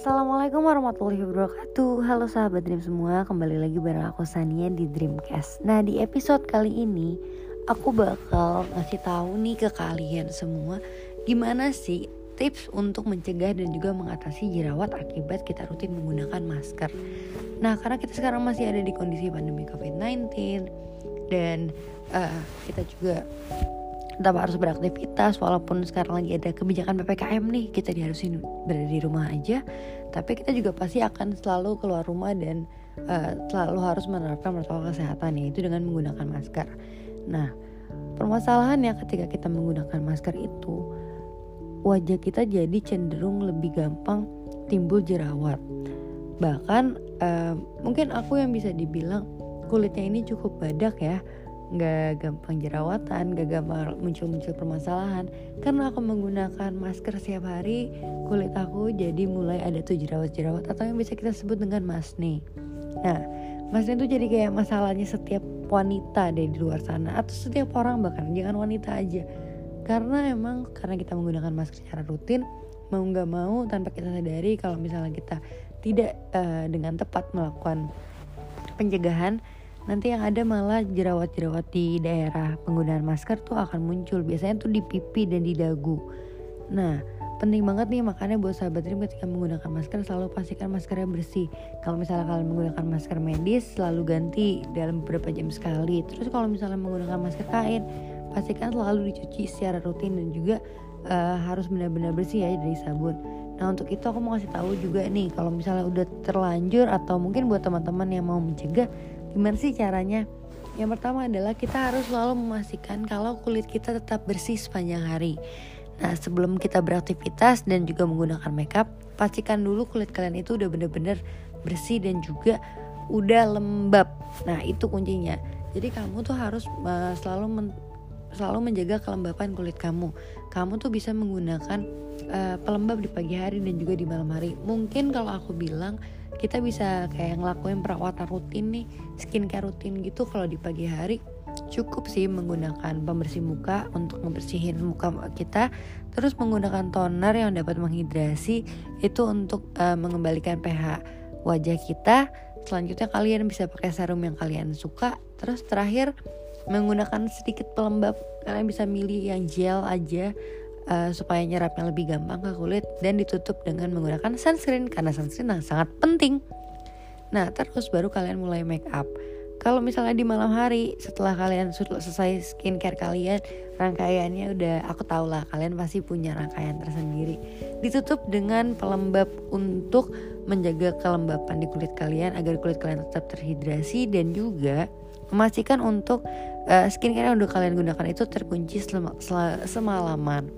Assalamualaikum warahmatullahi wabarakatuh. Halo sahabat Dream semua Kembali lagi bareng aku Sania di Dreamcast. Nah di episode kali ini Aku bakal ngasih tahu nih ke kalian semua Gimana sih tips untuk mencegah dan juga mengatasi jerawat akibat kita rutin menggunakan masker. Nah karena kita sekarang masih ada di kondisi pandemi COVID-19 Dan uh, kita juga tetap harus beraktivitas walaupun sekarang lagi ada kebijakan PPKM nih kita diharusin berada di rumah aja. Tapi kita juga pasti akan selalu keluar rumah dan uh, selalu harus menerapkan protokol kesehatan yaitu dengan menggunakan masker. Nah permasalahannya ketika kita menggunakan masker itu wajah kita jadi cenderung lebih gampang timbul jerawat. Bahkan uh, mungkin aku yang bisa dibilang kulitnya ini cukup badak ya nggak gampang jerawatan, nggak gampang muncul-muncul permasalahan karena aku menggunakan masker setiap hari kulit aku jadi mulai ada tuh jerawat-jerawat atau yang bisa kita sebut dengan masne. Nah, masne itu jadi kayak masalahnya setiap wanita deh di luar sana atau setiap orang bahkan jangan wanita aja karena emang karena kita menggunakan masker secara rutin mau nggak mau tanpa kita sadari kalau misalnya kita tidak uh, dengan tepat melakukan pencegahan nanti yang ada malah jerawat-jerawat di daerah penggunaan masker tuh akan muncul. Biasanya tuh di pipi dan di dagu. Nah penting banget nih makanya buat sahabat Dream ketika menggunakan masker selalu pastikan maskernya bersih. Kalau misalnya kalian menggunakan masker medis selalu ganti dalam beberapa jam sekali. Terus kalau misalnya menggunakan masker kain pastikan selalu dicuci secara rutin dan juga uh, harus benar-benar bersih ya dari sabun. Nah untuk itu aku mau kasih tahu juga nih kalau misalnya udah terlanjur atau mungkin buat teman-teman yang mau mencegah Gimana sih caranya? Yang pertama adalah kita harus selalu memastikan kalau kulit kita tetap bersih sepanjang hari. Nah, sebelum kita beraktivitas dan juga menggunakan makeup, pastikan dulu kulit kalian itu udah bener-bener bersih dan juga udah lembab. Nah, itu kuncinya. Jadi kamu tuh harus uh, selalu selalu menjaga kelembapan kulit kamu. Kamu tuh bisa menggunakan uh, pelembab di pagi hari dan juga di malam hari. Mungkin kalau aku bilang kita bisa kayak ngelakuin perawatan rutin nih skincare rutin gitu kalau di pagi hari cukup sih menggunakan pembersih muka untuk membersihin muka kita terus menggunakan toner yang dapat menghidrasi itu untuk uh, mengembalikan pH wajah kita selanjutnya kalian bisa pakai serum yang kalian suka terus terakhir menggunakan sedikit pelembab kalian bisa milih yang gel aja uh, supaya nyerapnya lebih gampang ke kulit dan ditutup dengan menggunakan sunscreen karena sunscreen sangat penting. Nah, terus baru kalian mulai make up. Kalau misalnya di malam hari setelah kalian selesai skincare kalian, rangkaiannya udah aku tahu lah kalian pasti punya rangkaian tersendiri. Ditutup dengan pelembab untuk menjaga kelembapan di kulit kalian agar kulit kalian tetap terhidrasi dan juga memastikan untuk uh, skincare yang udah kalian gunakan itu terkunci selama, semalaman.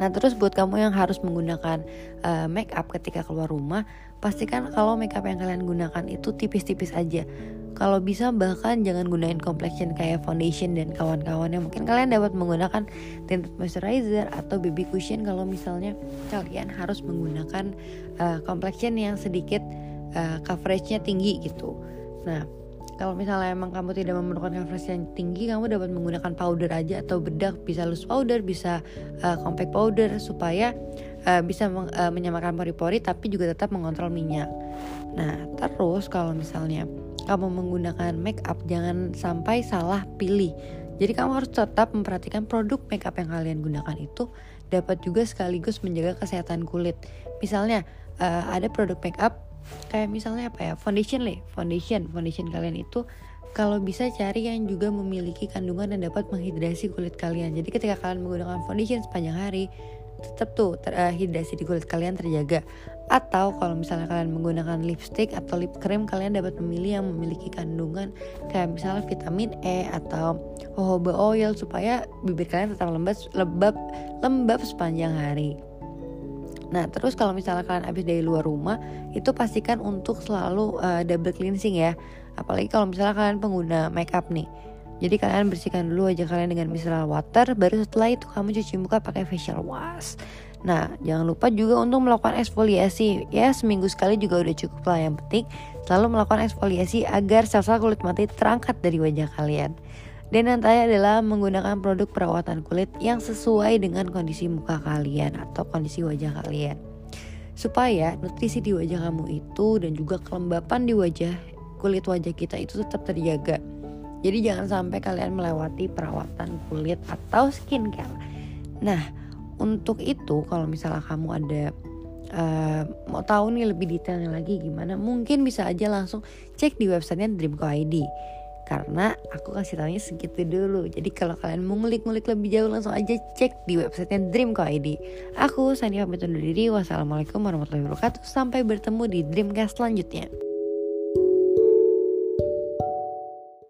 Nah terus buat kamu yang harus menggunakan uh, make up ketika keluar rumah, pastikan kalau make up yang kalian gunakan itu tipis-tipis aja. Kalau bisa bahkan jangan gunain complexion kayak foundation dan kawan-kawannya. Mungkin kalian dapat menggunakan tinted moisturizer atau baby cushion kalau misalnya kalian harus menggunakan uh, complexion yang sedikit uh, coveragenya tinggi gitu. Nah kalau misalnya emang kamu tidak memerlukan coverage yang tinggi kamu dapat menggunakan powder aja atau bedak. Bisa loose powder bisa uh, compact powder supaya uh, bisa meng, uh, menyamakan pori-pori tapi juga tetap mengontrol minyak. Nah terus kalau misalnya kamu menggunakan make up jangan sampai salah pilih. Jadi kamu harus tetap memperhatikan produk make up yang kalian gunakan itu dapat juga sekaligus menjaga kesehatan kulit. Misalnya uh, ada produk make up kayak misalnya apa ya foundation le foundation foundation kalian itu kalau bisa cari yang juga memiliki kandungan yang dapat menghidrasi kulit kalian. Jadi ketika kalian menggunakan foundation sepanjang hari tetap tuh terhidrasi di kulit kalian terjaga. Atau kalau misalnya kalian menggunakan lipstick atau lip cream kalian dapat memilih yang memiliki kandungan kayak misalnya vitamin E atau jojoba oil supaya bibir kalian tetap lembab lembab lembab sepanjang hari Nah, terus kalau misalnya kalian habis dari luar rumah, itu pastikan untuk selalu uh, double cleansing ya. Apalagi kalau misalnya kalian pengguna makeup nih. Jadi kalian bersihkan dulu aja kalian dengan micellar water, baru setelah itu kamu cuci muka pakai facial wash. Nah, jangan lupa juga untuk melakukan eksfoliasi. Ya, seminggu sekali juga udah cukup lah. Yang penting selalu melakukan eksfoliasi agar sel-sel kulit mati terangkat dari wajah kalian. Dan yang terakhir adalah menggunakan produk perawatan kulit yang sesuai dengan kondisi muka kalian atau kondisi wajah kalian. supaya nutrisi di wajah kamu itu dan juga kelembapan di wajah kulit wajah kita itu tetap terjaga. Jadi jangan sampai kalian melewati perawatan kulit atau skincare. Nah, untuk itu kalau misalnya kamu ada uh, mau tahu nih lebih detailnya lagi gimana, mungkin bisa aja langsung cek di websitenya Dreamco ID. Karena aku kasih tahunya segitu dulu. Jadi kalau kalian mau ngulik-ngulik lebih jauh langsung aja cek di websitenya Dreamco ID. Aku Sania pamit undur diri. Wassalamualaikum warahmatullahi wabarakatuh. Sampai bertemu di Dreamcast selanjutnya.